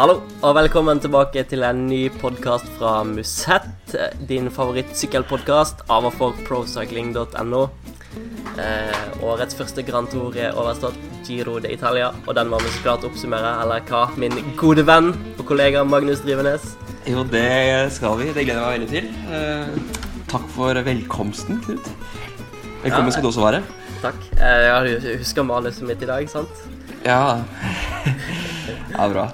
Hallo, og velkommen tilbake til en ny podkast fra Musett. Din favorittsykkelpodkast av og for procycling.no. Eh, årets første Grand Tour er overstått, Giro d'Italia, og den må vi så klart oppsummere, eller hva, min gode venn og kollega Magnus Drivenes? Jo, det skal vi. Det gleder jeg meg veldig til. Eh, takk for velkomsten, Knut. Velkommen Ja, skal du også være. Takk. Eh, jeg husker manuset mitt i dag, sant? Ja. ja, bra.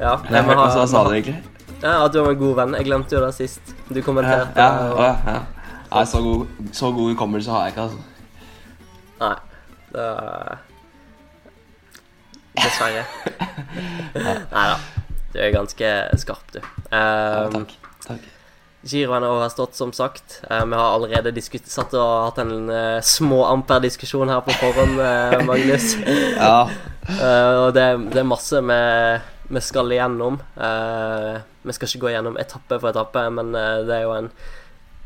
Ja, Jeg hørte hva sa du egentlig. Ja, At du var en god venn. Jeg glemte jo det sist. Du Ja, kommenterte. ja, og- ja, ja. Nei, så god, så god hukommelse har jeg ikke, altså. Nei. Det Dessverre. Nei da. Du er ganske skarp, du. Ja, Um, takk. takk. Giroen er overstått, som sagt. Uh, vi har allerede satt og hatt en uh, små amper-diskusjon her på forhånd, uh, Magnus. Ja, Eh, og det, det er masse vi, vi skal igjennom. Eh, vi skal ikke gå gjennom etappe for etappe, men eh, det er jo en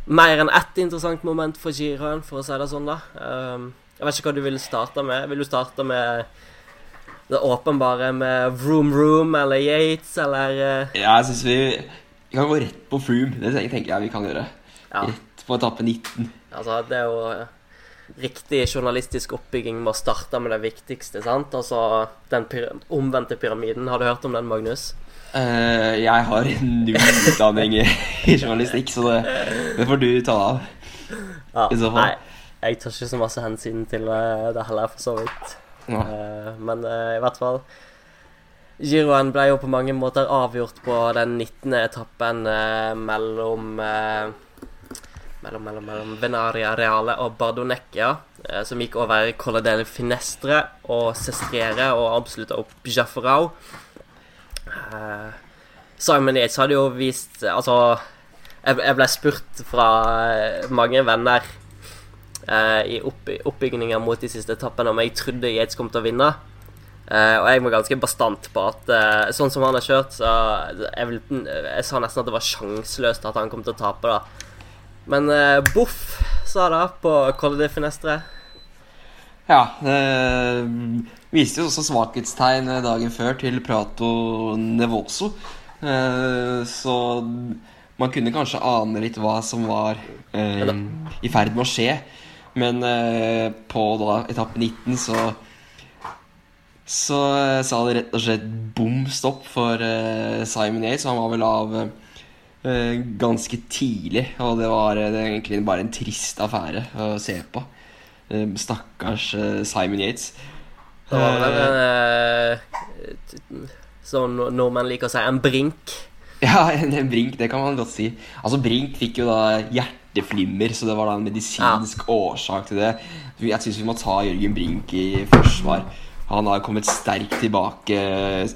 mer enn ett interessant moment for giroen, for å si det sånn, da. Eh, jeg vet ikke hva du vil starte med. Vil du starte med det åpenbare med Vroom Room eller Yates eller ja jeg syns vi, vi kan gå rett på Froom. Det tenker jeg vi kan gjøre. Ja, Rett på etappe 19. altså, det er jo riktig journalistisk oppbygging med å starte med det viktigste, sant? Altså den pyra omvendte pyramiden. Har du hørt om den, Magnus? Uh, jeg har null utdanning i i journalistikk, så det, det får du ta av. Ja, I så fall. Nei, jeg tar ikke så masse hensyn til eh, det heller, for så vidt. Ja. Eh, men uh, i hvert fall Giroen ble jo på mange måter avgjort på den 19. etappen mellom mellom, mellom, mellom Venaria Reale og Bardonecchia, eh, som gikk over Colle del Finestre og Sestriere og avslutta opp Jafferau Eh, Simon Yates hadde jo vist Altså, jeg, jeg ble spurt fra eh, mange venner eh, i opp, oppbygninga mot de siste etappene om jeg trodde Yates kom til å vinne. Eh, og jeg var ganske bastant på at eh, sånn som han har kjørt, så jeg, vil, jeg sa nesten at det var sjanseløst at han kom til å tape, da. Men eh, Boff sa det på Colle de Finestre. Ja, det viste jo også svakhetstegn dagen før til Prato Nevoso. Eh, Så man kunne kanskje ane litt hva som var eh, i ferd med å skje. Men eh, på da etappe 19 så så eh, sa det rett og slett bom stopp for eh, Simon Yates. Han var vel av eh, ganske tidlig, og det var eh, det egentlig bare en trist affære å se på. Eh, Stakkars eh, Simon Yates. Det var vel en eh, Som nordmenn liker å si, en brink. Ja, en, Brink, det kan man godt si. Altså, Brink fikk jo da hjerteflimmer, så det var da en medisinsk årsak til det. Jeg syns vi må ta Jørgen Brink i forsvar. Han har kommet sterkt tilbake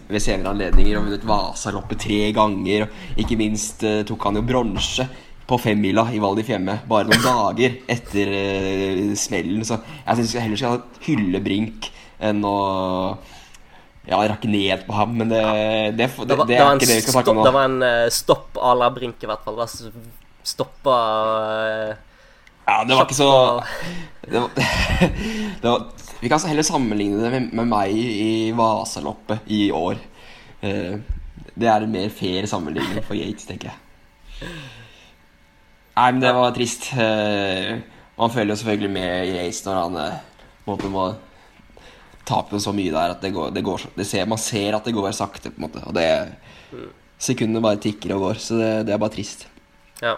ved senere anledninger og vunnet Vasaloppet tre ganger. Ikke minst eh, tok han jo bronse på femmila i Val di Fiemme bare noen dager etter eh, smellen. Så jeg syns heller skal hylle Brink enn å ja, rakke ned på ham, men det, det, det, det, det er ikke det vi skal snakke om nå. Det var en eh, stopp à la Brink, i hvert fall. Stoppa Ja, det var ikke så det var, det var, Vi kan heller sammenligne det med, med meg i Vasaloppet i år. Eh, det er en mer fair sammenligning for Yates, tenker jeg. Nei, men det var trist. Eh, man føler jo selvfølgelig med Yates når han eh, måte må tape så mye der at det går, det går det ser, Man ser at det går sakte, på en måte. Og det Sekundene bare tikker og går, så det, det er bare trist. Ja.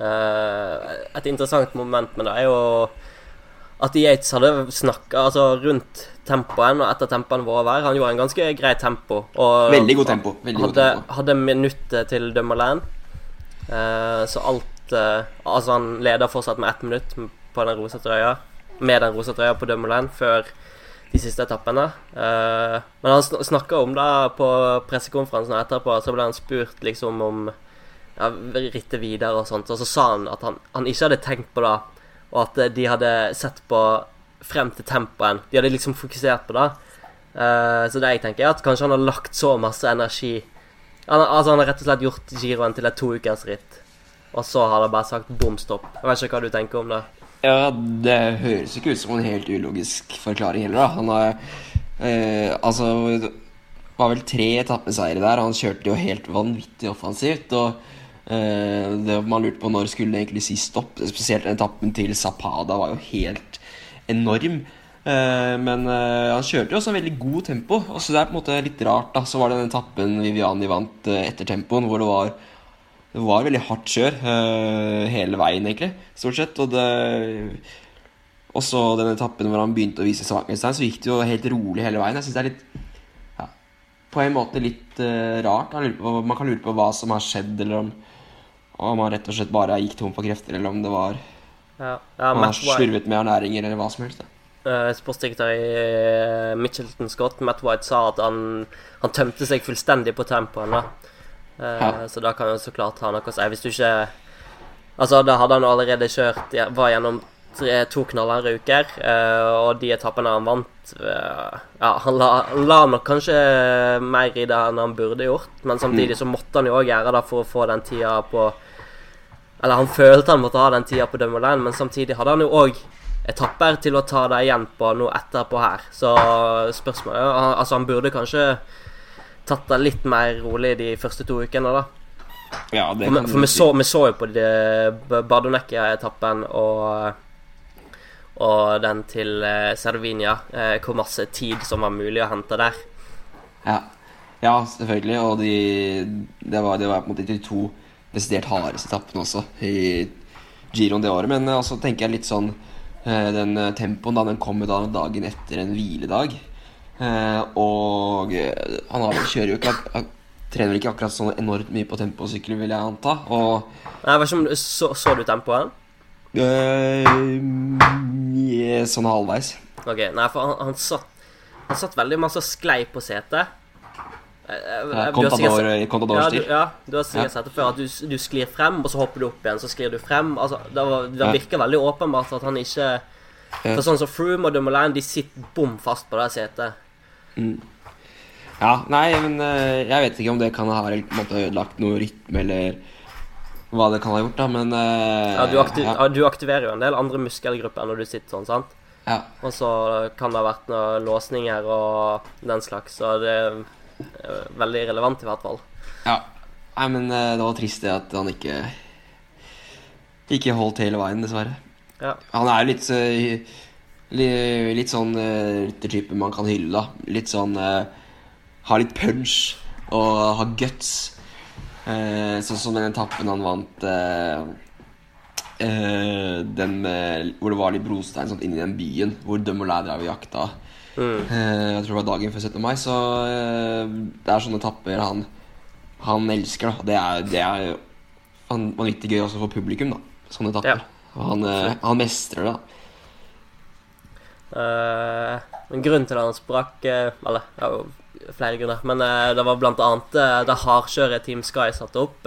Eh, et interessant moment med det er jo at Yates hadde snakka altså, rundt tempoen, og etter tempoen vår hver. Han gjorde en ganske grei tempo. Og Veldig god tempo. Veldig god hadde, tempo. hadde minuttet til Dummerland. Uh, så alt uh, Altså, han leder fortsatt med ett minutt på den rosa trøya. Med den rosa trøya på Dummerland før de siste etappene. Uh, men han sn snakka om det på pressekonferansen etterpå. Så ble han spurt liksom om ja, rittet videre og sånt. Og så sa han at han, han ikke hadde tenkt på det, og at eh, de hadde sett på frem til tempoen. De hadde liksom fokusert på det. Uh, så det jeg tenker, er at kanskje han har lagt så masse energi han, Altså, han har rett og slett gjort giroen til et toukersritt. Og så har det bare sagt bom stopp. Jeg vet ikke hva du tenker om det. Ja, det høres ikke ut som en helt ulogisk forklaring heller, da. Han har uh, Altså var vel tre etappeseiere der. Han kjørte jo helt vanvittig offensivt. Og man lurte på når skulle det egentlig si stopp. Spesielt etappen til Zapada var jo helt enorm. Eh, men eh, han kjørte jo også en veldig god tempo. Og så det er på en måte litt rart. da Så var det den etappen Viviani vant eh, etter tempoen, hvor det var det var veldig hardt kjør eh, hele veien, egentlig, stort sett. Og det og så den etappen hvor han begynte å vise svakhetstegn, så gikk det jo helt rolig hele veien. Jeg synes det er litt På en måte litt uh, rart. På, man kan lure på hva som har skjedd, eller om, om han rett og slett bare gikk tom for krefter, eller om det var ja, ja, Han har slurvet med ernæringer, eller hva som helst. Uh, Sportsdirektør i uh, Mitchelton Scott, Matt White, sa at han, han tømte seg fullstendig på tempoen. da ja. Så da kan jo så klart ha noe å si. Hvis du ikke Altså, da hadde han allerede kjørt Var gjennom tre, to knallharde uker, uh, og de etappene han vant uh, Ja, han la, han la, nok kanskje mer i det enn han burde gjort, men samtidig så måtte han jo òg gjøre det for å få den tida på Eller han følte han måtte ha den tida på Dumoulin, men samtidig hadde han jo òg etapper til å ta det igjen på noe etterpå her. Så spørsmålet Altså, han burde kanskje tatt det litt mer rolig de første to ukene, da. Ja, det kan for, for vi, så, vi, så, jo på Bardonecchia-etappen og og den til eh, Cervinia, eh, hvor masse tid som var mulig å hente der. Ja, ja selvfølgelig. Og de, det, var, det, var, på en måte de to desidert hardeste etappen også i giroen det året. Men uh, eh, tenker jeg litt sånn eh, Den eh, tempoen da den kom da dagen etter en hviledag. Og han har, kjører jo ikke han trener ikke akkurat sånn enormt mye på temposykkel, vil jeg anta. Og Nei, som om Så, så du tempoet? Uh, sånn halvveis. Ok, Nei, for han, han, satt, han satt veldig masse sklei på setet. Contador i Contadors stil? Ja, du har sikkert sett det før. At du, du, sklir frem, og så hopper du opp igjen, så sklir du frem. Altså, det, var, det virker veldig åpenbart at han ikke For sånn som Froome og Dumoulin, de sitter bom fast på det setet. Mm. Ja, nei, men uh, jeg vet ikke om det kan ha måte, ødelagt noe rytme, eller hva det kan ha gjort, da, men ja, du, ja. du, aktiverer jo en del andre muskelgrupper når du sitter sånn, sant? Ja. Og så kan det ha vært noen låsninger og den slags, så det veldig relevant i hvert fall. Ja. Nei, men uh, det var trist det at han ikke ikke holdt hele veien, dessverre. Ja. Han er jo litt Litt sånn ryttertype man kan hylle, da. Litt sånn Ha litt punch og ha guts. Eh, sånn som den etappen han vant eh, eh, Den hvor det var litt brostein sånn, inni den byen hvor Dumoulin drev og jakta. Mm. Eh, jeg tror det var dagen før 17. mai. Så eh, det er sånne etapper han, han elsker. da Det er, det er vanvittig gøy også for publikum, da. Sånne etapper. Ja. Han, eh, han mestrer det. da Uh, men grunnen til at han sprakk uh, Eller er flere grunner. Men uh, det var blant annet uh, det hardkjøret Team Sky satte opp.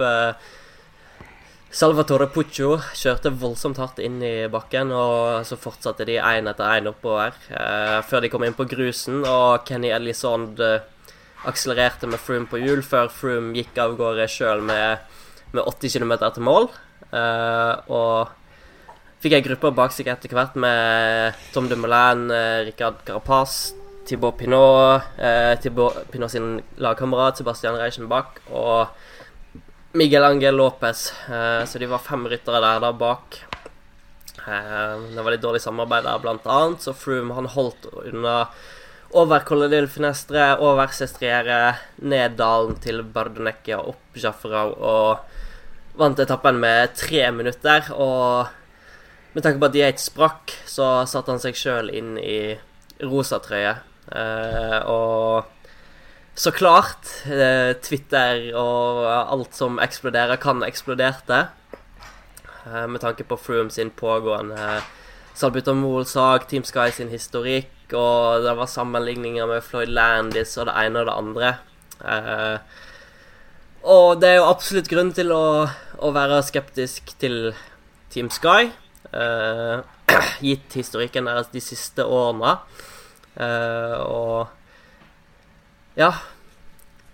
Salvatore Puccio kjørte voldsomt hardt inn i bakken, og så fortsatte de én etter én oppover før de kom inn på grusen. Og Kenny Ellisond akselererte med Froome på hjul før Froome gikk av gårde sjøl med, med 80 km til mål. og fikk ei gruppe bak seg etter hvert med Tom Dumoulin, eh, Ricard Carapaz, Thibaut Pinot, eh, Thibaut Pinot sin lagkamerat Sebastian Reichenbach og Miguel Angel Lopez. Eh, så de var fem ryttere der da bak. Eh, det var litt dårlig samarbeid der, blant annet, så Froome han holdt unna over Colledil Finestre, over Sestriere, ned dalen til Bardonecchia, opp Jafferau og vant etappen med tre minutter. Og med tanke på at Yates sprakk, så satte han seg sjøl inn i rosa trøye. og så klart, eh, Twitter og alt som eksploderer, kan eksploderte. Eh, med tanke på Froome sin pågående salbutamol-sak, Team Sky sin historikk, og det var sammenligninger med Floyd Landis og det ene og det andre. Eh, og det er jo absolutt grunn til å, å være skeptisk til Team Sky. Gitt historikken deres de siste årene. Og ja.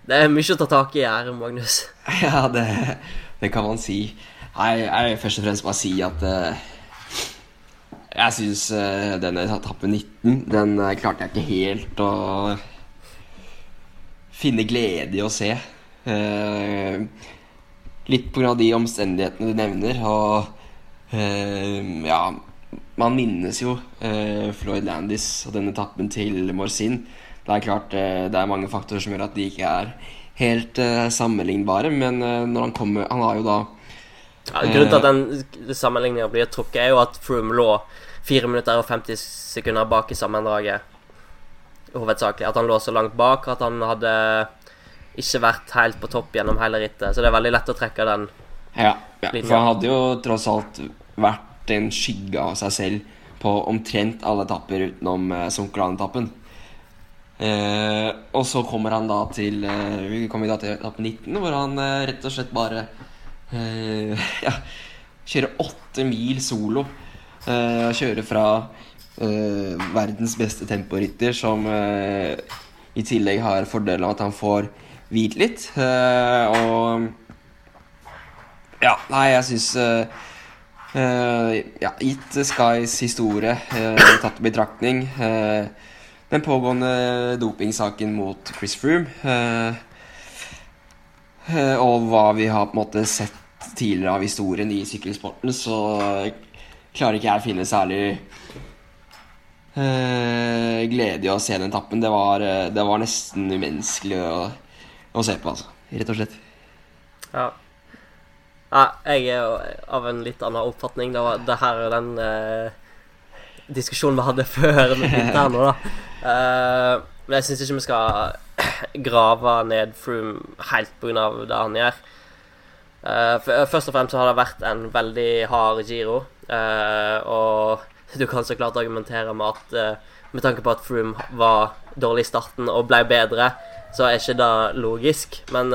Det er mye å ta tak i her, Magnus. Ja, det, det kan man si. Jeg, jeg vil først og fremst bare si at uh, jeg syns uh, denne etappe 19 Den uh, klarte jeg ikke helt å finne glede i å se. Uh, litt av de omstendighetene du nevner. Og eh, ja Man minnes jo eh, Floyd Landis og denne etappen til Morsin. Det er klart eh, det er mange faktorer som gjør at de ikke er helt eh, sammenlignbare, men eh, når han kommer Han har jo da ja, Grunnen til at den sammenligninga blir trukket, er jo at Froome lå 4 minutter og 50 sekunder bak i sammendraget. Hovedsakelig. At han lå så langt bak at han hadde ikke vært helt på topp gjennom hele rittet. Så det er veldig lett å trekke den ja, ja, for han hadde jo tross alt vært en skygge av seg selv på omtrent alle etapper utenom eh, Sonkeland-etappen. Eh, og så kommer han da til eh, Vi kommer da til etappe 19, hvor han eh, rett og slett bare eh, ja, kjører åtte mil solo. Eh, kjører fra verdens beste temporitter, som i tillegg har fordelen av at han får hvilt litt. og ja, nei, jeg syns ja, Gitt Skys historie, tatt i betraktning den pågående dopingsaken mot Chris Froome. Eh, eh, og hva vi har på en måte sett tidligere av historien i sykkelsporten, så klarer ikke jeg å finne særlig eh, glede i å se den tappen. Det var, det var nesten umenneskelig å, å, se på, altså. Rett og slett. Ja. ja. jeg er av en litt annen oppfatning. Det, var, det her er den eh, diskusjonen vi hadde før vi begynte her nå, da. Uh, men jeg syns ikke vi skal grave ned Froome helt pga. det han gjør. Uh, først og fremst så har det vært en veldig hard giro, uh, og du kan så klart argumentere med at med tanke på at Froome var dårlig i starten og ble bedre, så er ikke det logisk. Men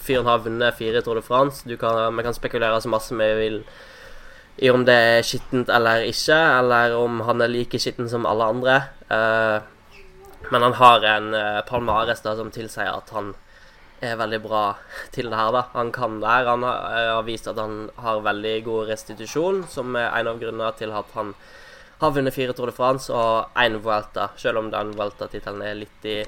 fyren har vunnet fire Tour de France. Kan, vi kan spekulere så masse vi vil i om det er skittent eller ikke, eller om han er like skitten som alle andre. Uh, men han har en uh, palmares da, som tilsier at han er veldig bra til det her. da. Han kan det her. Han har, uh, har, vist at han har veldig god restitusjon, som er en av grunnene til at han har vunnet fire Tour de France og én Vuelta, selv om den Vuelta-tittelen er litt i,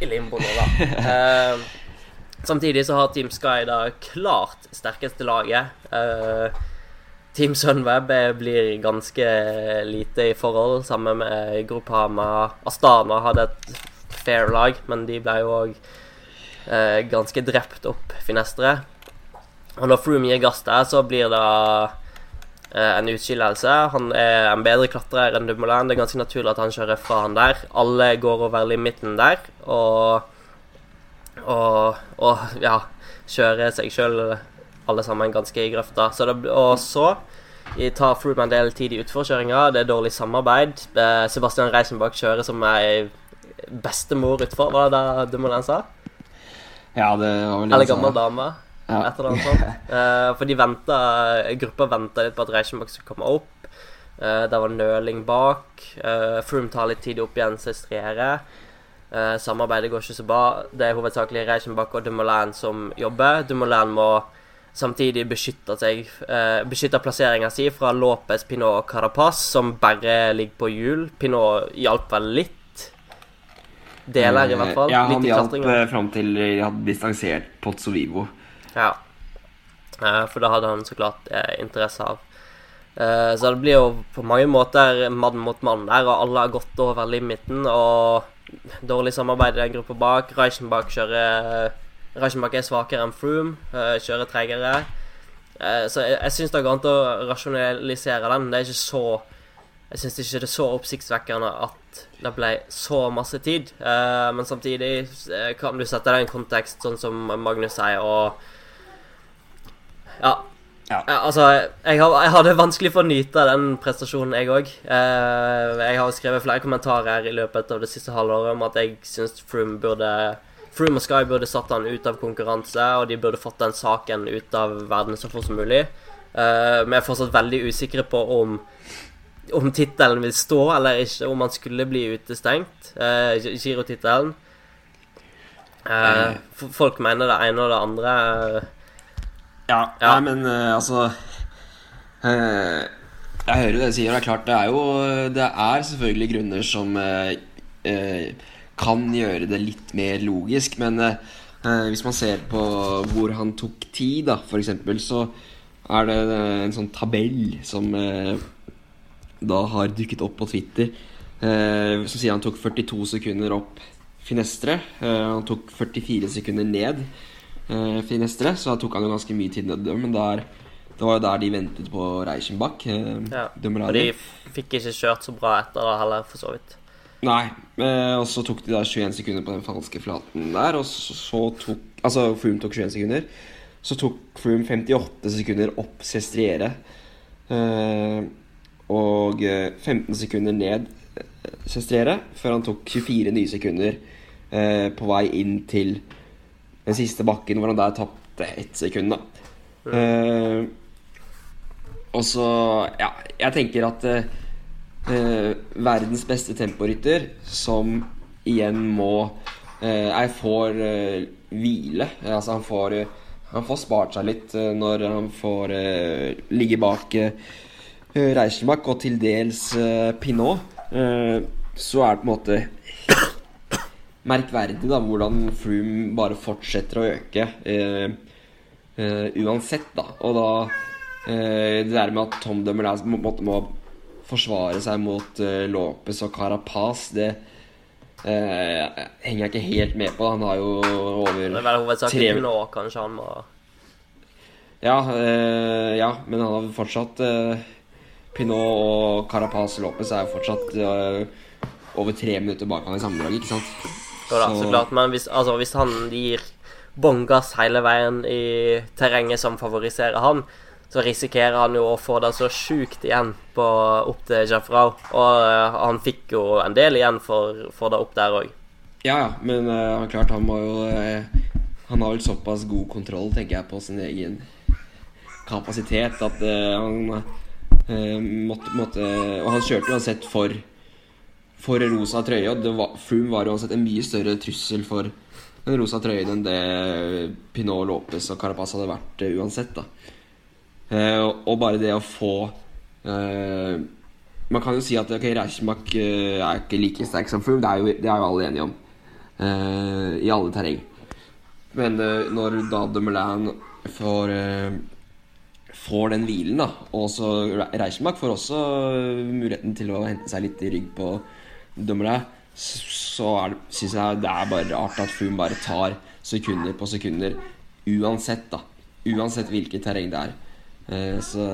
i limbo nå, da. samtidig så har Team Sky da klart sterkeste laget. Uh, Team Sunweb blir ganske lite i forhold, sammen med Groupama. Astana hadde et fair lag, men de ble jo òg eh, ganske drept opp Finestre. Og når Froome gir gass der, så blir det eh, en utskillelse. Han er en bedre klatrer enn Dumoulin. Det er ganske naturlig at han kjører fra han der. Alle går over limiten der, og og, og ja, kjører seg sjøl alle sammen ganske i grøfta. Så det, og så tar en del tid i utforkjøringa. Det er dårlig samarbeid. Sebastian Reisenbach kjører som ei bestemor utfor, var det det Dumoulin sa? Ja, det var vel det Eller gammel dame. Ja. Det sånt. Uh, for de venta Gruppa venta litt på at Reisenbach skulle komme opp. Uh, det var nøling bak. Froome tar litt tid opp igjen, så. Uh, samarbeidet går ikke så bra. Det er hovedsakelig Reichenbach og Dumoulin som jobber. Dumoulin må samtidig beskytta seg eh, Beskytta plasseringa si fra Lopez, Pinot og Carapaz, som bare ligger på hjul. Pinot hjalp vel litt. Deler, i hvert fall. Eh, ja, han hjalp eh, fram til de hadde distansert Pozzo Vivo. Ja. Eh, for da hadde han så klart eh, interesse av. Eh, så det blir jo på mange måter mann mot mann der, og alle har gått over limiten. Og dårlig samarbeid i den gruppa bak. Reichenbach kjører Reichenbach er svakere enn Froome, uh, kjører tregere. Uh, så jeg, jeg syns det går an å rasjonalisere den. Det er ikke så Jeg syns ikke det er så oppsiktsvekkende at det ble så masse tid. Uh, men samtidig kan du sette det i en kontekst, sånn som Magnus sier, og Ja. Ja. altså, jeg, jeg, hadde vanskelig for å nyte den prestasjonen, jeg òg. jeg har skrevet flere kommentarer i løpet av det siste halvåret om at jeg syns Froome burde Froome og Sky burde satt han ut av konkurranse, og de burde fått den saken ut av verden så fort som mulig. Uh, jeg er fortsatt veldig usikre på om om tittelen vil stå eller ikke, om han skulle bli utestengt. Uh, Girotittelen. Uh, folk mener det ene og det andre. ja, ja. Nei, men uh, altså Jeg hører det du sier, det er klart det er jo Det er selvfølgelig grunner som kan gjøre det litt mer logisk. Men eh, hvis man ser på hvor han tok tid, da, eksempel, så er det eh, en sånn tabell som eh, da har dukket opp på Twitter. Eh, som sier han tok 42 sekunder opp Finestre. Eh, han tok 44 sekunder ned eh, Finestre, så da tok han jo ganske mye tid ned, Men der, det var jo der de ventet på Reichenbach. Eh, Ja. de fikk ikke kjørt så bra etter da heller, for så vidt. Nei, eh, og så tok de da 21 sekunder på den falske flaten der, og så, tok Altså, Froome tok 21 sekunder. Så tok Froome 58 sekunder opp Sestriere. Eh, og eh, 15 sekunder ned eh, Sestriere, før han tok 24 nye sekunder eh, på vei inn til den siste bakken, hvor han der tapte ett sekund, da. Eh, og så Ja, jeg tenker at eh, eh, verdens beste temporytter, som igjen må eh, Jeg får eh, hvile. Eh, Altså, han får eh, Han får spart seg litt eh, når han får eh, ligge bak eh, Reichenbach og til dels eh, Pinot. Eh, så er det på en måte merkverdig da hvordan Froome bare fortsetter å øke. Eh, eh, uansett, da. Og da eh, Det der med at Tom Dumoulin må, må forsvare seg mot uh, Lopez og Carapaz, det uh, henger jeg ikke helt med på. Han har jo over Det er vel hovedsakelig tre- nå kanskje han må Ja, uh, ja, men han har fortsatt Pinot og Carapaz Lopez er jo fortsatt over tre minutter bak han i sammendrag, ikke sant? Jo da, så klart. Men hvis, altså, hvis han gir bånn gass hele veien i terrenget som favoriserer han, så risikerer han jo å få det så sjukt igjen på, opp til Jafrau. Og uh, han fikk jo en del igjen for, for det opp der òg. Ja, ja, men eh, klart han må jo uh, Han har vel såpass god kontroll, tenker jeg, på sin egen kapasitet at han måtte, måtte Og han kjørte uansett for For rosa trøye, og det var, Froome var uansett en mye større trussel for den rosa trøyen enn det Pinot Lopez og Carapaz hadde vært uansett, da. Eh, og, bare det å få eh, Man kan jo si at okay, Reichenbach eh, er ikke like sterk som Froome, det det er jo alle enige om. I alle terreng. Men når da Dumoulin får Får den hvilen, da, og så Re- Reichenbach får også muligheten til å hente seg litt i rygg på Dumoulin, så syns jeg det er bare rart at Froome bare tar sekunder på sekunder uansett, da. Uansett hvilket terreng det er. Eh, så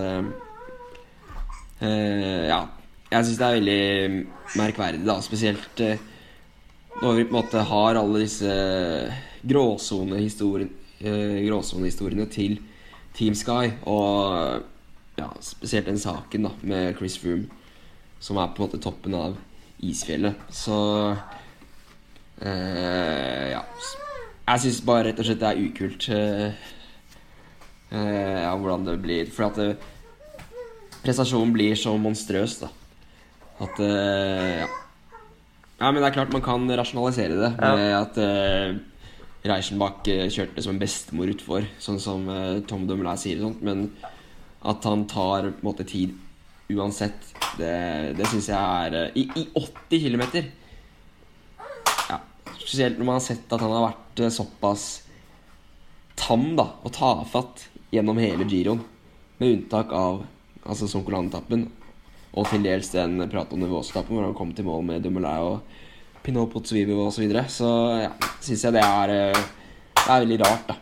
eh, Ja. Jeg syns det er veldig merkverdig, da. Spesielt eh, når vi på en måte har alle disse gråsonehistoriene eh, gråsonehistoriene til Team Sky, og ja, spesielt den saken da med Chris Froome, som er på en måte toppen av isfjellet. Så eh, ja. Jeg syns bare rett og slett det er ukult eh, eh, ja, hvordan det blir. For at det, prestasjonen blir så monstrøs, da. At eh, ja. ja. Men det er klart man kan rasjonalisere det Ja. med at eh, Reichenbach eh, kjørte som en bestemor utfor, sånn som eh, Tom Dumoulin sier sånt. Men at han tar på en måte tid uansett, det, det syns jeg er eh, i, I 80 km! Ja, spesielt når man har sett at han har vært eh, såpass tam da, og tafatt gjennom hele giroen. Med unntak av altså Sonkolan-etappen og til dels den Prato Nivås-etappen hvor han kom til mål med Dumoulin og Pinot Pozzovivo osv. Så, videre. så ja, syns jeg det er eh, Det er veldig rart, da.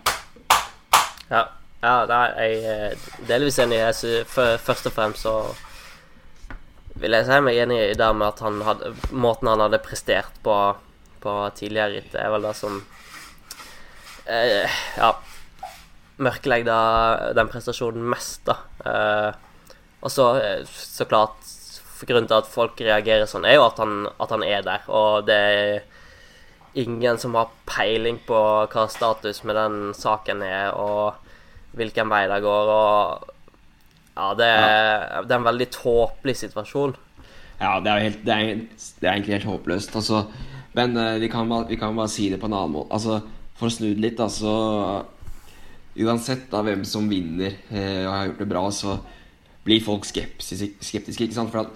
Ja, ja det er jeg eh, delvis enig. Jeg synes, for, Først og fremst så vil jeg si meg enig i det med at han hadde, måten han hadde prestert på, på tidligere ritt, er vel det som eh, Ja Mørkelegger da den prestasjonen mest, da. Eh, og så, eh, så klart Grunnen til at folk reagerer sånn, er jo at han, at han er der. Og det er ingen som har peiling på hva status med den saken er, og hvilken vei det går, og Ja, det er, det er en veldig tåpelig situasjon. Ja, det er helt Det er, det er egentlig helt håpløst. Altså, men eh, vi, kan vi kan bare si det på en annen måte. Altså, for å snu det litt, altså Uansett da hvem som vinner eh, og har gjort det bra, så blir folk skeptiske, skeptiske ikke sant? For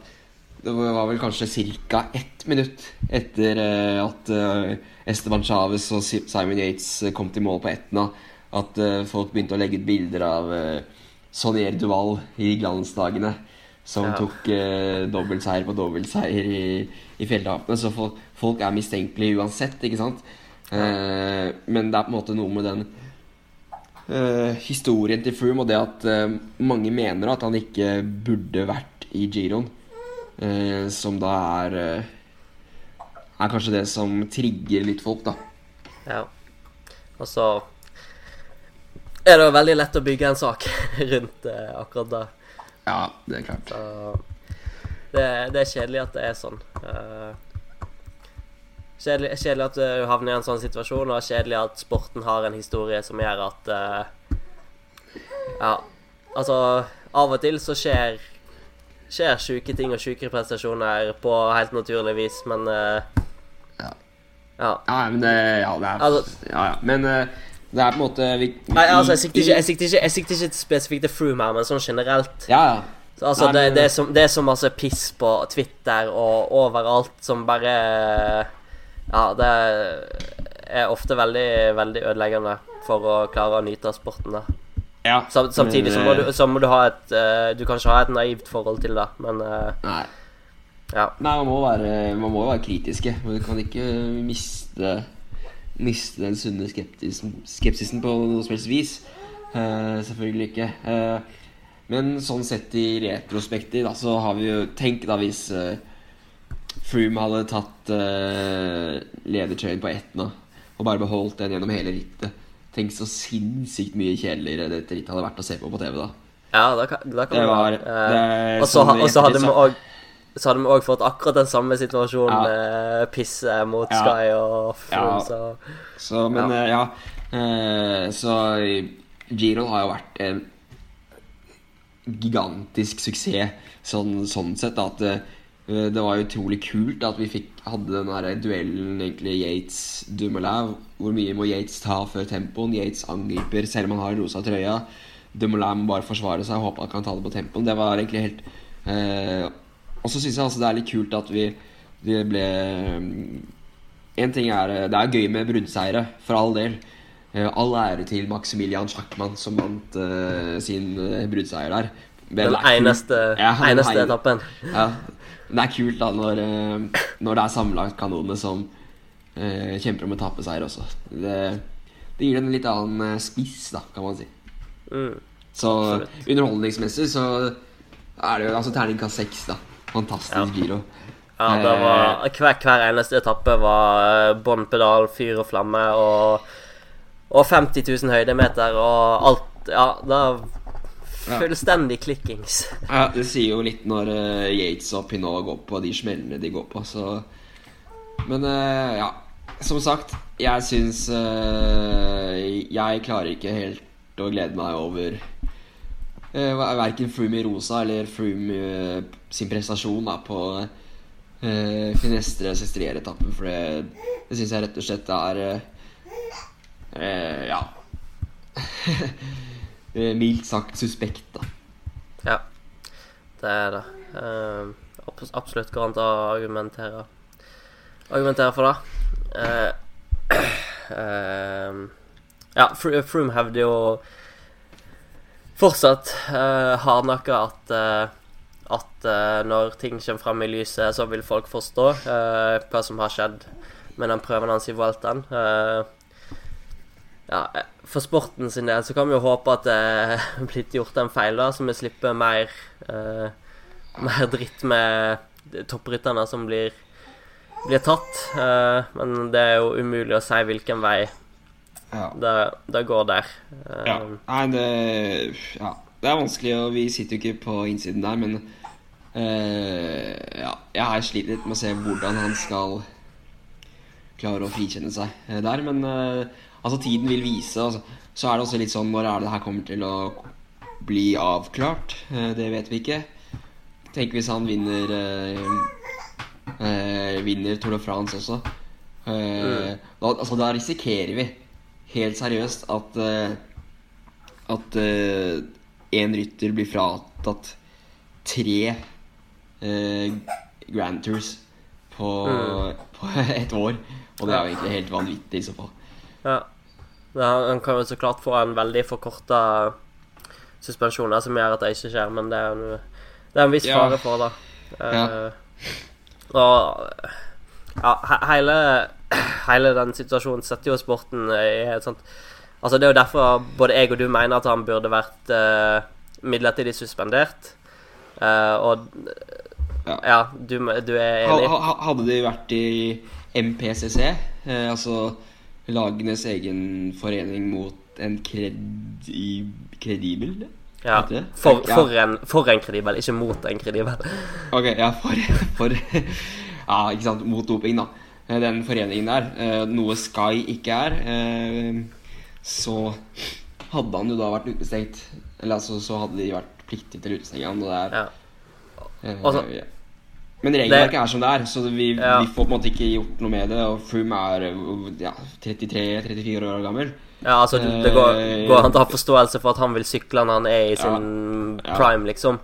Det var vel kanskje ca. ett minutt etter eh, at eh, Esteban Chávez og Simon Yates kom til mål på Etna, at folk begynte å legge ut bilder av Sonier Duval i glansdagene. Som Ja. tok eh, dobbeltseier på dobbeltseier i, i fjelltapene. Så folk, folk er mistenkelige uansett, ikke sant? Eh, men det er på en måte noe med den eh, historien til Froome og det at uh, mange mener at han ikke burde vært i Giroen. uh, som da er eh, Er kanskje det som trigger litt folk, da. Ja. Og så er det jo veldig lett å bygge en sak rundt eh, akkurat det. Ja, det er klart. Så det, det er kjedelig at det er sånn. Eh, kjedelig, kjedelig at du havner i en sånn situasjon, og kjedelig at sporten har en historie som gjør at eh, Ja, altså Av og til så skjer skjer sjuke ting og sjuke prestasjoner på helt naturlig vis, men uh, Ja. ja. Ja, men det Ja, det er Altså- Ja, ja. Men uh, det er på en måte vi, vi, Nei, altså, jeg sikter ikke, jeg sikter ikke, jeg sikter ikke spesifikt til Froome her, men sånn generelt. Ja, ja. Så, altså, Nei, det, men- det, er så, det er så masse piss på Twitter og overalt som bare Ja, det er ofte veldig, veldig ødeleggende for å klare å nyte av sporten, da. ja. Sam, samtidig så må, du, så må du ha et uh, Du kan ikke ha et naivt forhold til det, men uh, Nei. ja. Nei, man må være, man må være kritiske. Men du kan ikke miste Miste den sunne skeptisen, skepsisen på noe som helst vis. Uh, selvfølgelig ikke. Eh, men sånn sett i retrospektiv, da, så har vi jo Tenk da hvis uh, Froome hadde tatt uh, ledertrøyen på Etna og bare beholdt den gjennom hele rittet. Tenk så sinnssykt mye kjedeligere dette rittet hadde vært å se på på TV, da. ja, da kan, da kan Det var-. Eh, det er og så sånn og så hadde vi òg så hadde vi òg fått akkurat den samme situasjonen Ja. pisse mot Ja. Sky og Froome, Ja. så Så, men ja. ja, eh, Så Giro har jo vært en gigantisk suksess sånn, sånn sett. At eh, det var utrolig kult at vi fikk, hadde den der duellen egentlig Yates-Dumoulin. Hvor mye må Yates ta før tempoen? Yates angriper selv om han har rosa trøya. Dumoulin må bare forsvare seg og håpe han kan ta det på tempoen. Det var egentlig helt eh, Og så syns jeg altså det er litt kult at vi, det ble mm, en ting er eh, Det er gøy med bruddseire, for all del. Eh, All ære til Maximilian Schackmann som vant eh, sin eh, bruddseier der. Men Den eneste, Ja, eneste etappen. Ja. Det er kult da når, eh, når det er sammenlagtkanonene som uh, kjemper om etappeseier også. Det, det gir det en litt annen eh, spiss, da, kan man si. Mm. Så Absolutt. underholdningsmessig så er det jo altså terningkast seks, da. Fantastisk Ja. giro. Ja, det var, hver, hver eneste etappe var bånn pedal, fyr og flamme og, og 50 000 høydemeter og alt Ja, det Ja. fullstendig klikkings. Ja, Det sier jo litt når uh, Yates og Pinot går på de smellene de går på, så Men uh, ja. Som sagt, jeg syns uh, Jeg klarer ikke helt å glede meg over uh, verken Froome i rosa eller Froome sin prestasjon da, på uh, Finestre Sestriere-etappen, for det, det syns jeg rett og slett er Ja. Eh, Mildt sagt suspekt, da. Ja, det er det. Uh, absolutt går an å argumentere Argumentere for det. Uh, uh, ja, Fr- Froome hevder jo fortsatt uh, hardnakka at at når ting kommer fram i lyset, så vil folk forstå hva som har skjedd med den prøven hans i Vueltaen. Eh, ja, eh, for sporten sin del så kan vi jo håpe at det er blitt gjort en feil, da, så vi slipper mer uh, mer dritt med topprytterne som blir, blir tatt. Uh, men det er jo umulig å si hvilken vei Ja. det, det går der. Uh, Ja. Nei, det Ja. Det er vanskelig, og vi sitter jo ikke på innsiden der, men eh, Ja. Jeg har slitt litt med å se hvordan han skal klare å frikjenne seg eh, der, men eh, altså, tiden vil vise. Altså. Så er det også litt sånn Når er det her kommer til å bli avklart? Eh, det vet vi ikke. Tenk hvis han vinner eh, eh, Vinner Tour de France også. Eh, da, altså, da risikerer vi helt seriøst at eh, at én rytter blir fratatt tre eh, Grand Tours på, på et år. Og det er jo egentlig helt vanvittig i så fall. Ja. Han kan jo så klart få en veldig forkorta suspensjon som gjør at det ikke skjer, men det er en, det er en viss Ja. fare for det. Ja. Eh, og ja, he- hele, hele den situasjonen setter jo sporten i et sånt Altså, det er jo derfor både jeg og du mener at han burde vært uh, midlertidig suspendert. Uh, og Ja. ja, du, du er enig? ha- Hadde de vært i MPCC, altså lagenes egen forening mot en kredi, kredibel Ja. For, for, en, for en kredibel, ikke mot en kredibel. Ok, ja, for, for Ja, ikke sant, mot doping, da. Eh, Den foreningen der, eh, noe Sky ikke er, eh, så hadde han jo da vært utestengt. Eller altså, så hadde de vært pliktige til å utestenge han, og det er Ja. Også, ja. Men regelverket er som det er, så vi, Ja. vi får på en måte ikke gjort noe med det. Og Froome er eh, ja, 33-34 år gammel. Ja, altså, det det går, går an å ha forståelse for at han vil sykle når han er i sin Ja. prime, liksom.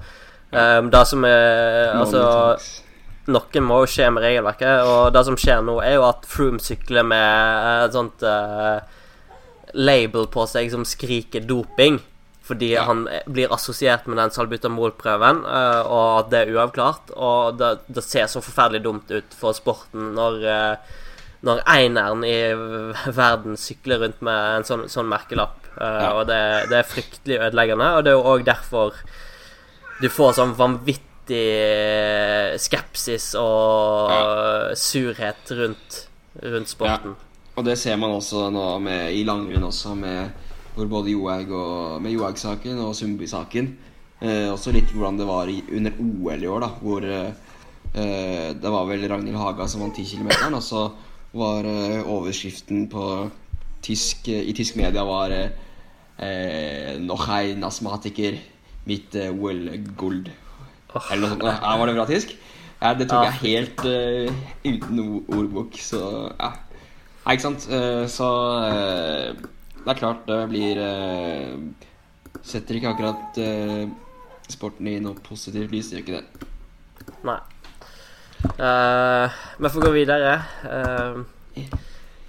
Um, det som er Altså, noe må jo skje med regelverket, og det som skjer nå, er jo at Froome sykler med et sånt uh, label på seg som skriker doping. Fordi Ja. han blir assosiert med den salbutamolprøven, uh, og at det er uavklart. Og det, det ser så forferdelig dumt ut for sporten når uh, når eineren i verden sykler rundt med en sånn, sånn merkelapp. Uh, Ja. Og det, det er fryktelig ødeleggende, og det er jo òg derfor du får sånn vanvittig eh, skepsis og surhet rundt, rundt sporten. Og det ser man også nå med, i langrenn også, med hvor både Johaug og med Johaug-saken og Sundby-saken. Eh, også litt hvordan det var i, under OL i år, da, hvor eh, eh, det var vel Ragnhild Haga som vant 10 km, og så var eh, overskriften på tysk, i tysk media var eh, eh, Noch ein astmatiker mit eh, OL-gull. Eller noe sånt. Ja, var det bra tysk? Ja, det tok jeg helt eh, uten ordbok, så ja. Nei, ikke sant. Eh, så eh, det er klart det blir eh, Setter ikke akkurat eh, sporten i noe positivt lys, gjør ikke det. Nei. Eh, vi får gå videre. Uh,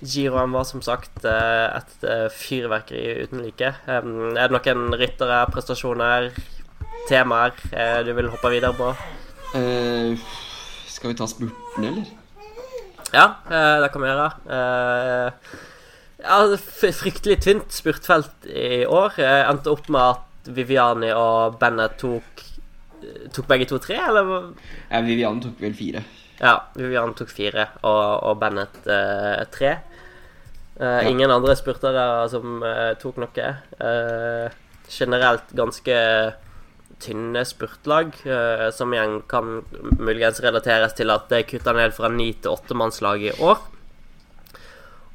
Giroen var som sagt eh, et eh, fyrverkeri uten like. Um, er det noen ryttere, prestasjoner, temaer uh, du vil hoppe videre på? Uh, skal vi ta spurten, eller? Ja, eh, det kan vi gjøre. Eh, ja, fryktelig tynt spurtfelt i år. Jeg endte opp med at Viviani og Bennett tok Tok begge to tre, eller? Ja, Viviani tok vel fire. Ja, Viviani tok fire, og, og Bennett eh, tre. Eh, Ja. Ingen andre spurtere som eh, tok noe. Eh, generelt ganske tynne spurtlag, eh, som igjen kan muligens relateres til at det er kutta ned fra ni til åttemannslag i år.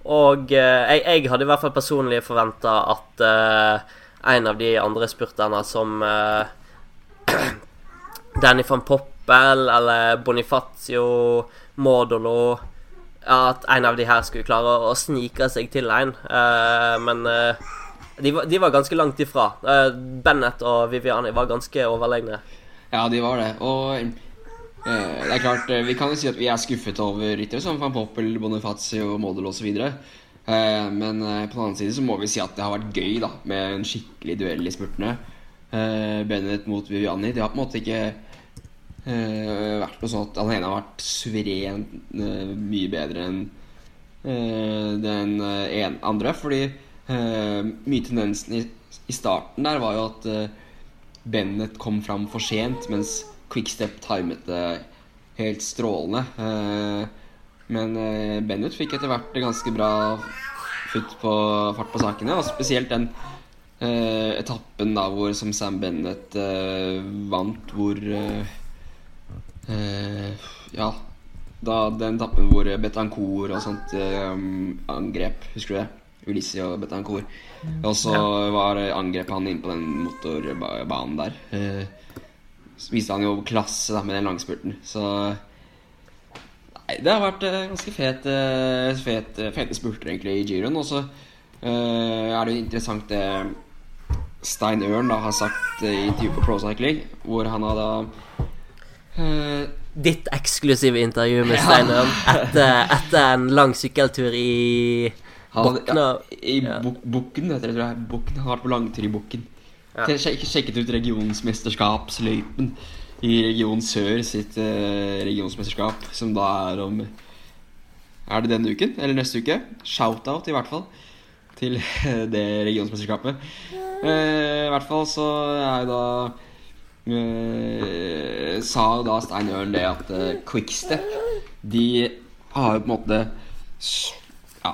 Og eh, jeg, jeg hadde i hvert fall personlig forventa at eh, en av de andre spurterne som eh, Danny van Poppel eller Bonifacio, Modolo At en av de her skulle klare å, å snike seg til en. Uh, men uh, de, var, de var ganske langt ifra. Uh, Bennett og Viviani var ganske overlegne. Ja, de var det. Og det er klart, eh, vi kan jo si at vi er skuffet over ryttere som Van Poppel, Bonifazio, Model osv. Eh, men eh, på den annen side så må vi si at det har vært gøy da med en skikkelig duell i spurtene. Bennett mot Viviani. Det har på en måte ikke vært noe sånn at han ene har vært suverent mye bedre enn den ene andre. Fordi mye tendensen i, starten der var jo at Bennett kom fram for sent, mens Quickstep timet det helt strålende. Eh, men eh, Bennett fikk etter hvert ganske bra futt på fart på sakene, og spesielt den eh, etappen da hvor som Sam Bennett vant, hvor Ja, da den etappen hvor Betancourt og sånt angrep, husker du det? Ulissi og Betancourt. Og så var angrepet han inn på den motorbanen der. Eh, så viste han jo klasse da med den langspurten. Så Nei, det har vært eh, ganske fet, eh, fet, fete spurter egentlig i giroen. Og så eh, er det jo interessant det Stein Ørn da har sagt eh, i intervju på Pro Cycling, hvor han har da uh, ditt eksklusive intervju med Steineren etter, etter en lang sykkeltur i Bokna ja, I ja. Bukken, heter det, tror jeg. Bukken har vært på langtur i Bukken. Ja. Sjek- sjekket ut regionsmesterskapsløypen i Region Sør sitt eh, regionsmesterskap, som da er om Er det denne uken? Eller neste uke? Shout-out, i hvert fall, til det regionsmesterskapet. Eh, I hvert fall så er da eh, Sa da Stein Ørn det at eh, Quickstep De har jo på en måte Ja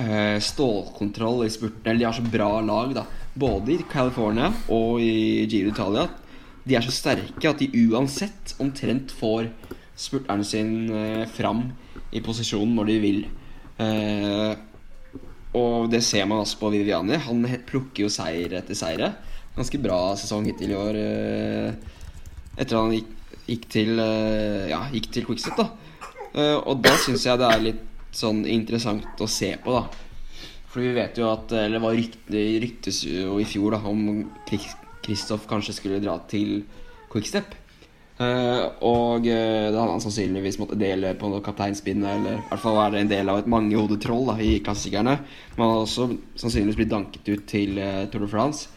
eh, stålkontroll i spurten. Eller de har så bra lag, da. Både i California og i Giro Italia, De er så sterke at de uansett omtrent får spurteren sin eh, fram i posisjon når de vil. Eh, og det ser man også på Viviani. Han plukker jo seier etter seire. Ganske bra sesong hittil i år. Eh, etter han gikk, gikk til Ja, gikk til Quickset, da. Og da syns jeg det er litt sånn interessant å se på, da. For vi vet jo at Eller det var rykte, ryktes jo i fjor da om Kristoff kanskje skulle dra til Quickstep. Uh, og uh, da hadde han sannsynligvis måttet dele på noe kapteinspinnet, eller i hvert fall være en del av et mangehodet troll da, i klassikerne. Men hadde også sannsynligvis blitt danket ut til uh, Tour de France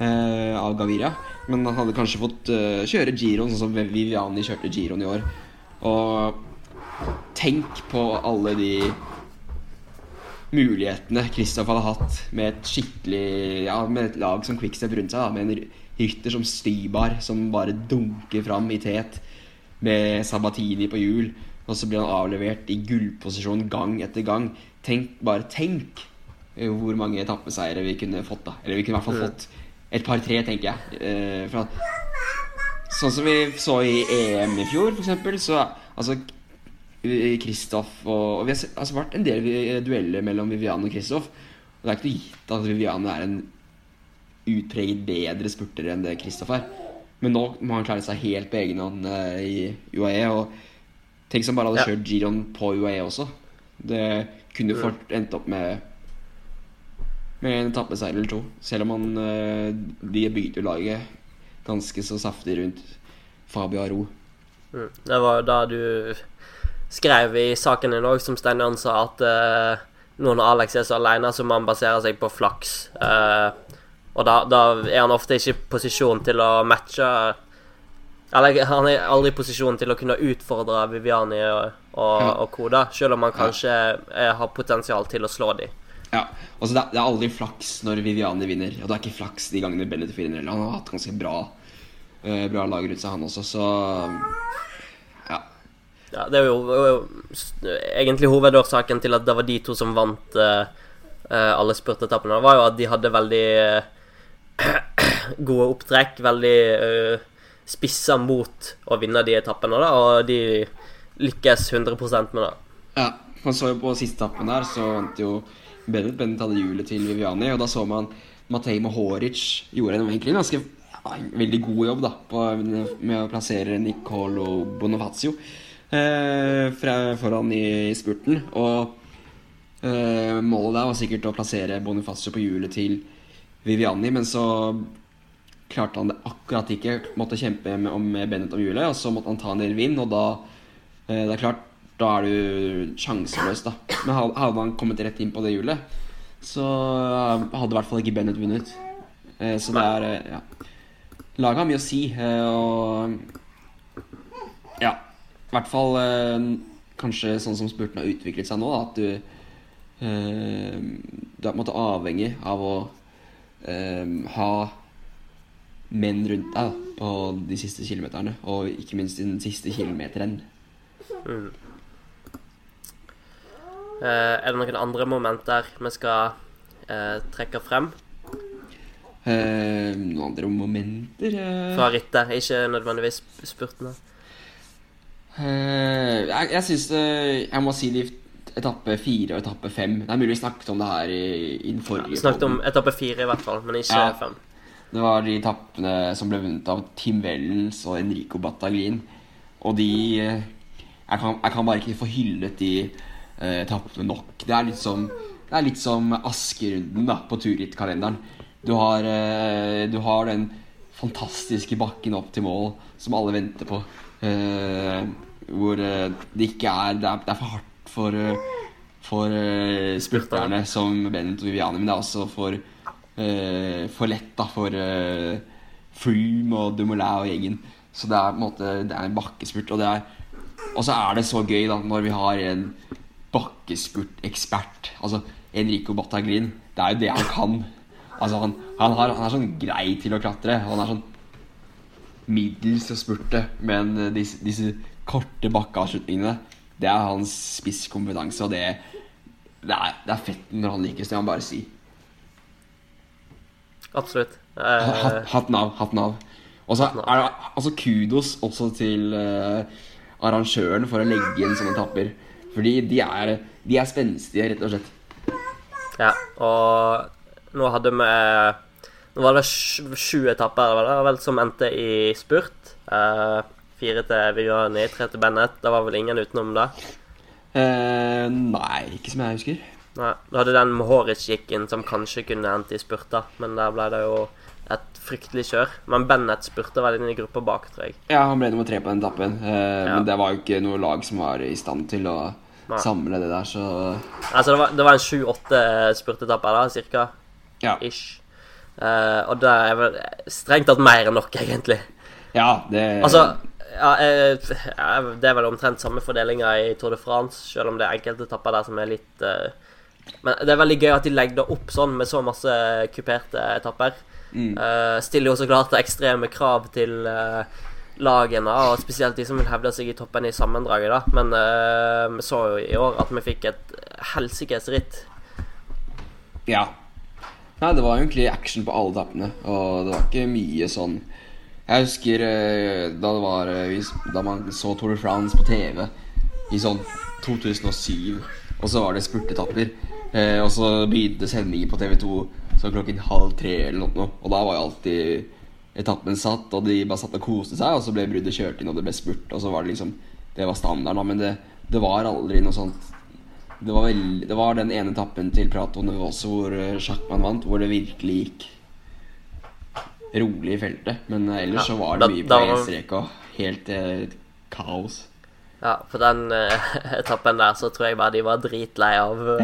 eh, av Gaviria. Men han hadde kanskje fått eh, kjøre Giroen, sånn som Viviani kjørte Giroen i år. Og tenk på alle de mulighetene Kristoff hadde hatt med et skikkelig Ja, med et lag som Quickstep rundt seg. Da, med en rytter som Stybar, som bare dunker fram i tet med Sabatini på hjul. Og så blir han avlevert i gullposisjon gang etter gang. Tenk, bare tenk eh, hvor mange etappeseiere vi kunne fått. da Eller vi kunne i hvert fall fått et par-tre, tenker jeg. Eh, fra, sånn som vi så i EM i fjor, for eksempel. Så altså Kristoff og, og Vi har altså, vært en del dueller mellom Viviane og Kristoff. Og det er ikke noe gitt at Viviane er en utpreget bedre spurter enn det Kristoff er. Men nå må han klare seg helt på egen hånd uh, i UAE. Og tenk som bare hadde kjørt Giron på UAE også. Det kunne fort endt opp med Med en etappeseier eller to. Selv om han uh, De bygde jo laget ganske så saftig rundt Fabio Aro. Mm. Det var da du skrev i saken din òg, som Steinar sa, at uh, nå når Alex er så alene, så må han basere seg på flaks. Uh, og da, da er han ofte ikke i posisjon til å matche Eller han er aldri i posisjon til å kunne utfordre Viviani og, og, Ja. og Koda, selv om han kanskje eh, har potensial til å slå dem. Ja, altså det, er, det aldri flaks når Viviani vinner. Og det er ikke flaks de gangene Bennett vinner. Han har hatt ganske bra, uh, bra lag rundt seg, han også, så Ja. Ja, det er jo, egentlig hovedårsaken til at det var de to som vant eh, alle spurtetappene. Det var jo at de hadde veldig eh, gode opptrekk, veldig uh, spissa mot å vinne de etappene, da, og de lykkes 100% med det. ja. Man så jo på siste etappen der, så vant jo Bennett. Bennett hadde hjulet til Viviani, og da så man Matej Mohoric gjorde en egentlig ganske ja, veldig god jobb da på, med å plassere Nicolo Bonifazio fra, foran i spurten. Og eh, målet der var sikkert å plassere Bonifacio på hjulet til Viviani, men så klarte han det akkurat ikke. Måtte kjempe med, med Bennett om hjulet, og så måtte han ta en del vind, og da eh, Det er klart, da er du sjanseløs, da. Men hadde han kommet rett inn på det hjulet, så eh, hadde i hvert fall ikke Bennett vunnet. Eh, så det er eh, Ja. Laget har mye å si, eh, og Ja. I hvert fall eh, kanskje sånn som spurten har utviklet seg nå, da, at du eh, Du er på en måte avhengig av å eh, ha menn rundt deg på de siste kilometerne, og ikke minst den siste kilometeren. Eh, er det noen andre momenter vi skal trekke frem Eh, noen andre momenter fra rittet? Ikke nødvendigvis spurtene. Eh, Jeg, jeg syns Jeg må si de etappe fire og etappe fem. Det er mulig vi snakket om det her i, i den forrige Snakket om etappe fire, i hvert fall, men ikke Ja. fem. Det var de etappene som ble vunnet av Tim Wellens og Enrico Battaglin. Og de eh, jeg kan, jeg kan bare ikke få hyllet de uh, etappene nok. Det er litt som, det er litt som Askerunden da, på turrittkalenderen. Du har, eh, du har den fantastiske bakken opp til mål som alle venter på. Eh, hvor eh, det ikke er Det er, det er for hardt for, eh, for eh, spurterne som Bennett og Viviani, men det er også for, eh, for lett da for eh, Froome og Dumoulin og gjengen. Så det er en måte Det er en bakkespurt, og det er og så er det så gøy da når vi har en bakkespurtekspert. Altså Enrico Battaglin. Det er jo det han kan. Altså han, han, har, han er sånn grei til å klatre. Han er sånn middels og spurte. Men eh, disse, disse korte bakkeavslutningene, det er hans spisskompetanse. Og det, det, er, det er fett når han lykkes, det må han bare si. Absolutt. Uh, Hatt, hatten av. Hatten av. Og så er det altså kudos også til uh, arrangøren for å legge inn sånne etapper. Fordi de er, de er spenstige, rett og slett. ja, og nå hadde vi Nå var det sju etapper var det vel, som endte i spurt. Uh, fire til Viviani, tre til Bennett. Det var vel ingen utenom det? Uh, nei, ikke som jeg husker. Nei, Du hadde den Mohoric gikk inn, som kanskje kunne endt i spurta, men der ble det jo et fryktelig kjør. Men Bennett spurte vel inn i gruppa bak, tror jeg. Ja, han ble nummer tre på den etappen. uh, Ja. Men det var jo ikke noe lag som var i stand til å Nei. samle det der, så Altså, det var, det var en sju-åtte spurtetapper, da, cirka. Ja. Ish. Eh, og det er vel strengt tatt mer enn nok, egentlig. ja det Altså, ja, eh, det er vel omtrent samme fordelinga i Tour de France, selv om det er enkelte etapper der som er litt eh, Men det er veldig gøy at de legger det opp sånn, med så masse kuperte etapper. Mm. Stiller jo så klart ekstreme krav til lagene, og spesielt de som vil hevde seg i toppen i sammendraget, da. Men uh, vi så jo i år at vi fikk et helsikes ritt. Ja. Nei, det var egentlig action på alle tappene. og det var ikke mye sånn Jeg husker eh, da det var eh, Da man så Tour de France på TV i sånn 2007, og så var det spurtetapper. Eh, og så begynte sendingen på TV2 så klokken halv tre eller noe, og da var jo alltid etappen satt, og de bare satt og koste seg, og så ble bruddet kjørt inn, og det ble spurt, og så var det liksom Det var standarden, da, men det, det var aldri noe sånt det var, vel, det var den ene etappen til Prato også hvor eh, Sjakkmann vant, hvor det virkelig gikk rolig i feltet. Men eh, ellers Ja, så var da- det mye da på var- én strek og helt eh, kaos. Ja, for den eh, etappen der så tror jeg bare de var dritlei av å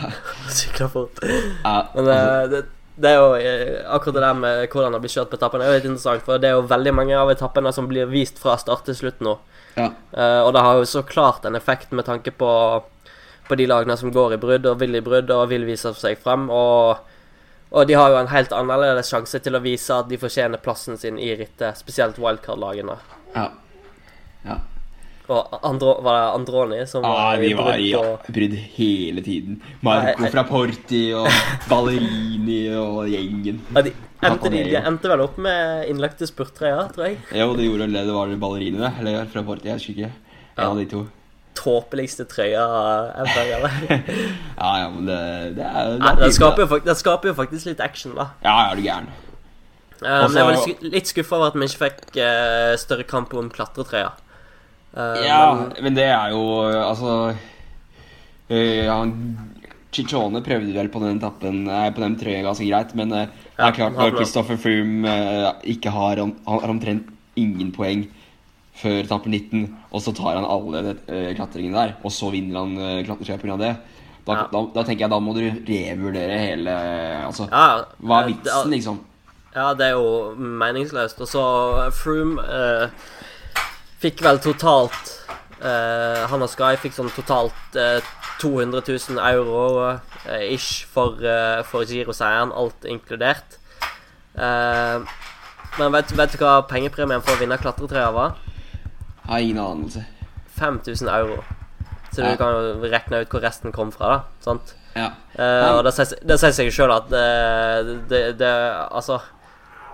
sykle fort. Ja, Men eh, det, det er jo eh, akkurat det der med hvordan det blir kjørt på etappen, er jo litt interessant. For det er jo veldig mange av etappene som blir vist fra start til slutt nå. ja, Eh, og det har jo så klart en effekt med tanke på, på de lagene som går i brudd og vil i brudd og vil vise seg frem. Og, og de har jo en helt annerledes sjanse til å vise at de fortjener plassen sin i rittet, spesielt wildcard-lagene. ja. ja. Og Andro, var det Androni som Ah, var i var i brudd hele tiden. Marco Nei, fra Porti og Ballerini og gjengen. ja, de, endte, de, de endte vel opp med innlagte spurtreier, tror jeg. Jo, det gjorde vel det. Det var Ballerini. Eller fra Porti, jeg husker ikke. En Ja. av de to. Tåpeligste trøya ever. Ja, ja, men det, det er det er skaper, jo, skaper jo faktisk litt action, da. Ja, er du gæren. Um, jeg var litt, litt skuffa over at vi ikke fikk uh, større kamp om klatretrøya. Uh, Ja, men, men det er jo Altså uh, Chichone prøvde vel på den etappen eh, På den trøya ganske greit, men uh, det er klart når Christopher Froome ikke har han har omtrent ingen poeng før etappe 19, og så tar han alle uh, klatringene der, og så vinner han uh, klatretrøya pga. det. Da, Ja. da, da tenker jeg da må du revurdere hele Altså, ja, hva er eh, vitsen, det- liksom? Ja, det er jo meningsløst. Og så Froome eh, fikk vel totalt eh, Han og Sky fikk sånn totalt eh, 200 000 euro eh, ish for, uh, for giroseieren, alt inkludert. Eh, men vet, vet du hva pengepremien for å vinne klatretrøya var? Har ingen anelse. 5000 euro. Så Ja. du kan jo regne ut hvor resten kom fra, da. Sant? Ja. Uh, og det sier, det jo seg sjøl at det, det, det Altså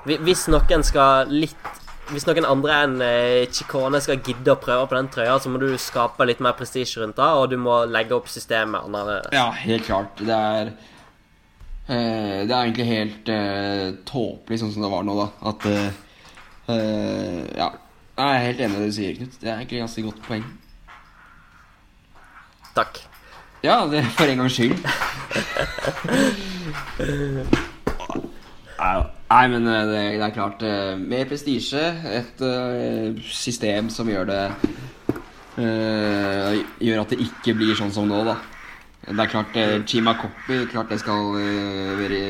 Hvis noen skal litt Hvis noen andre enn Chikone Chicone skal gidde å prøve på den trøya, så må du skape litt mer prestisje rundt det, og du må legge opp systemet annerledes. Ja, helt klart. Det er eh, Det er egentlig helt uh, tåpelig sånn som det var nå, da. At eh, eh, Ja. Jeg er helt enig i det du sier, Knut. Det er egentlig et ganske godt poeng. Takk. Ja, det for en gangs skyld. Nei, men eh, det, det er klart eh, Mer prestisje. Et uh, system som gjør det uh, Gjør at det ikke blir sånn som nå, da. Det er klart uh, Chima Coppi Klart det skal uh, være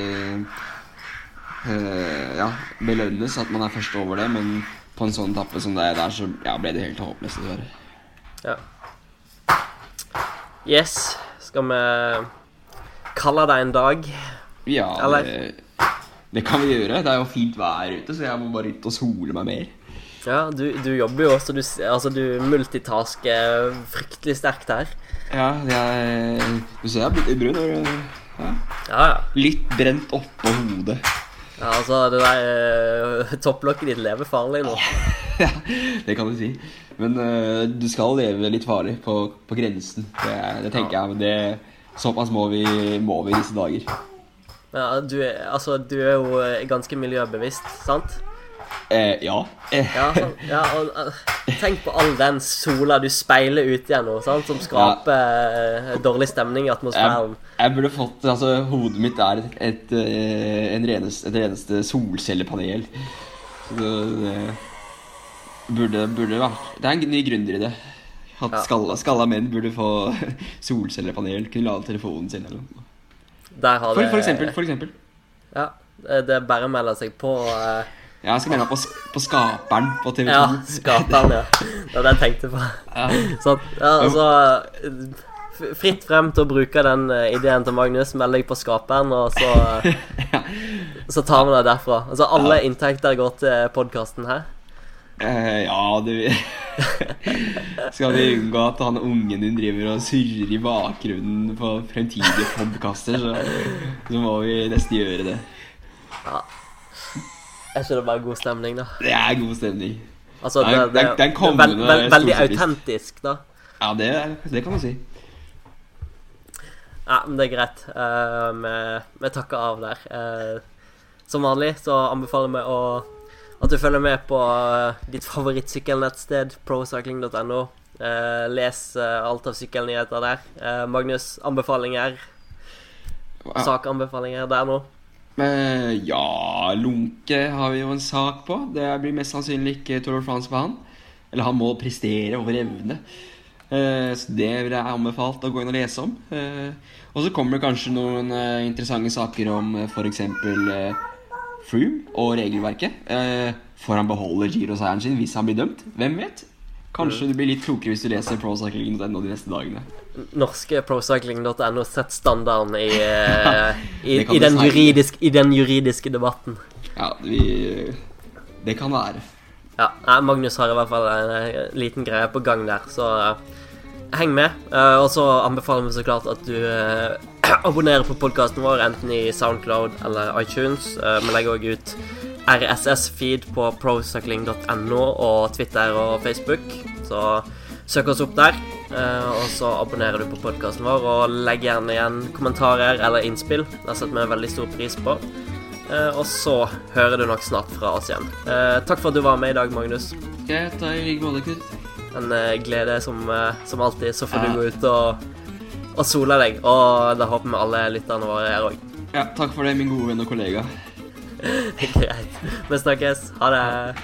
Ja, belønnes at man er først over det, men på en sånn tappe som det er der, så ja, ble det helt håpløst, dessverre. Ja. Yes. Skal vi kalle det en dag? Ja, Eller? det, det kan vi gjøre. Det er jo fint vær ute, så jeg må bare ut og sole meg mer. Ja, du, du jobber jo også, du, altså, du multitasker fryktelig sterkt her. Ja, jeg, du ser jeg er brun. Ja. Ja, ja. Litt brent oppå hodet. Ja altså, det der uh, topplokket ditt lever farlig nå. ja, det kan du si. Men uh, du skal leve litt farlig, på, på grensen. Det, det tenker jeg. Men det, såpass må vi, må vi i disse dager. Ja, du, er- altså, du er jo eh, ganske miljøbevisst, sant? Eh, ja. Eh, Ja, ja og, eh, tenk på all den sola du speiler ut igjen nå, sant? som skaper ja. dårlig stemning i jeg, atmosfæren. jeg burde fått Altså, hodet mitt er et, et, en reneste, et reneste solcellepanel. Så det burde, burde vært Det er en ny gründeridé. At Ja. skalla, skalla menn burde få solcellepanel. Kunne lade telefonen sin eller noe. For, det for eksempel. For eksempel. Ja, det det er bare å melde seg på. eh, Ja, jeg skal meg på, på Skaperen på TV2. ja, skaperen, ja. Det var det jeg tenkte på. Ja. Sånn, ja, altså Fritt frem til å bruke den eh, ideen til Magnus. Meld deg på skaperen, og så, så tar vi det derfra. Altså Alle inntekter går til podkasten her. Uh, ja, det Skal vi unngå at han ungen din driver og surrer i bakgrunnen på fremtidige podkaster, så, så må vi nesten gjøre det. Er ikke det bare god stemning, da? Det er god stemning. Altså, Det det, er- det, det er- det er en det kommende veld, veld, Veldig autentisk, da. Ja, det, det kan man si. Ja, men det er greit. Eh, vi, vi takker av der. Uh, som vanlig så anbefaler vi å, at du følger med på uh, ditt favorittsykkelnettsted, procycling.no. Les alt av sykkelnyheter der. Magnus, anbefalinger, sakanbefalinger der nå. Eh, ja, Lunke har vi jo en sak på. Det blir mest sannsynlig ikke Tour de France for han. Eller han må prestere over evne. Eh, så det vil jeg anbefalt å gå inn og lese om. Eh, og så kommer det kanskje noen interessante saker om uh, f.eks. Froome og regelverket. Får han beholde giroseieren sin hvis han blir dømt? Hvem vet? Kanskje du blir litt klokere hvis du leser procycling.no de neste dagene. Norske procycling.no setter standarden i, eh, i, i, den juridisk, i den juridiske debatten. Ja, vi Det kan være. Ja, Magnus har i hvert fall en eh, liten greie på gang der, så eh, heng med. Og så anbefaler vi så klart at du abonnerer på podkasten vår, enten i Soundcloud eller iTunes. Vi legger òg ut RSS-feed på procycling.no og Twitter og Facebook, så søk oss opp der. Eh, og så abonnerer du på podkasten vår, og legg gjerne igjen kommentarer eller innspill. Det setter vi veldig stor pris på. Eh, og så hører du nok snart fra oss igjen. Eh, takk for at du var med i dag, Magnus. Greit, i like måte, Knut. En glede som, som alltid. Så får Ja. du gå ut og, og sole deg. Og det håper vi alle lytterne våre gjør òg. Ja, takk for det, min gode venn og kollega. Greit. Vi snakkes. Ha det.